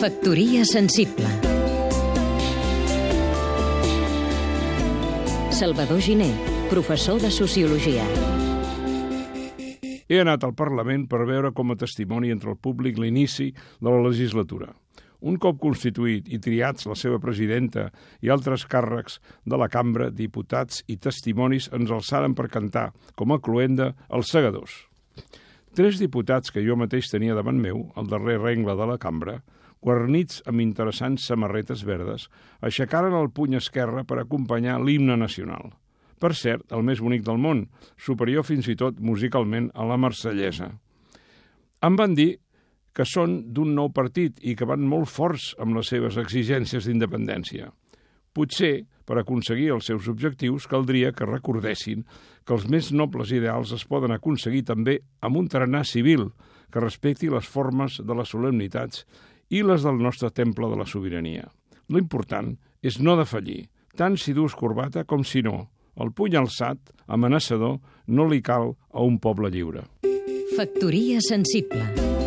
Factoria sensible Salvador Giné, professor de Sociologia. He anat al Parlament per veure com a testimoni entre el públic l'inici de la legislatura. Un cop constituït i triats la seva presidenta i altres càrrecs de la cambra, diputats i testimonis ens alçaren per cantar, com a cluenda, els segadors. Tres diputats que jo mateix tenia davant meu, al darrer rengle de la cambra, guarnits amb interessants samarretes verdes, aixecaren el puny esquerre per acompanyar l'himne nacional. Per cert, el més bonic del món, superior fins i tot musicalment a la marsellesa. Em van dir que són d'un nou partit i que van molt forts amb les seves exigències d'independència. Potser, per aconseguir els seus objectius, caldria que recordessin que els més nobles ideals es poden aconseguir també amb un tarannà civil que respecti les formes de les solemnitats i les del nostre temple de la sobirania. Lo important és no defallir, tant si dus corbata com si no. El puny alçat, amenaçador, no li cal a un poble lliure. Factoria sensible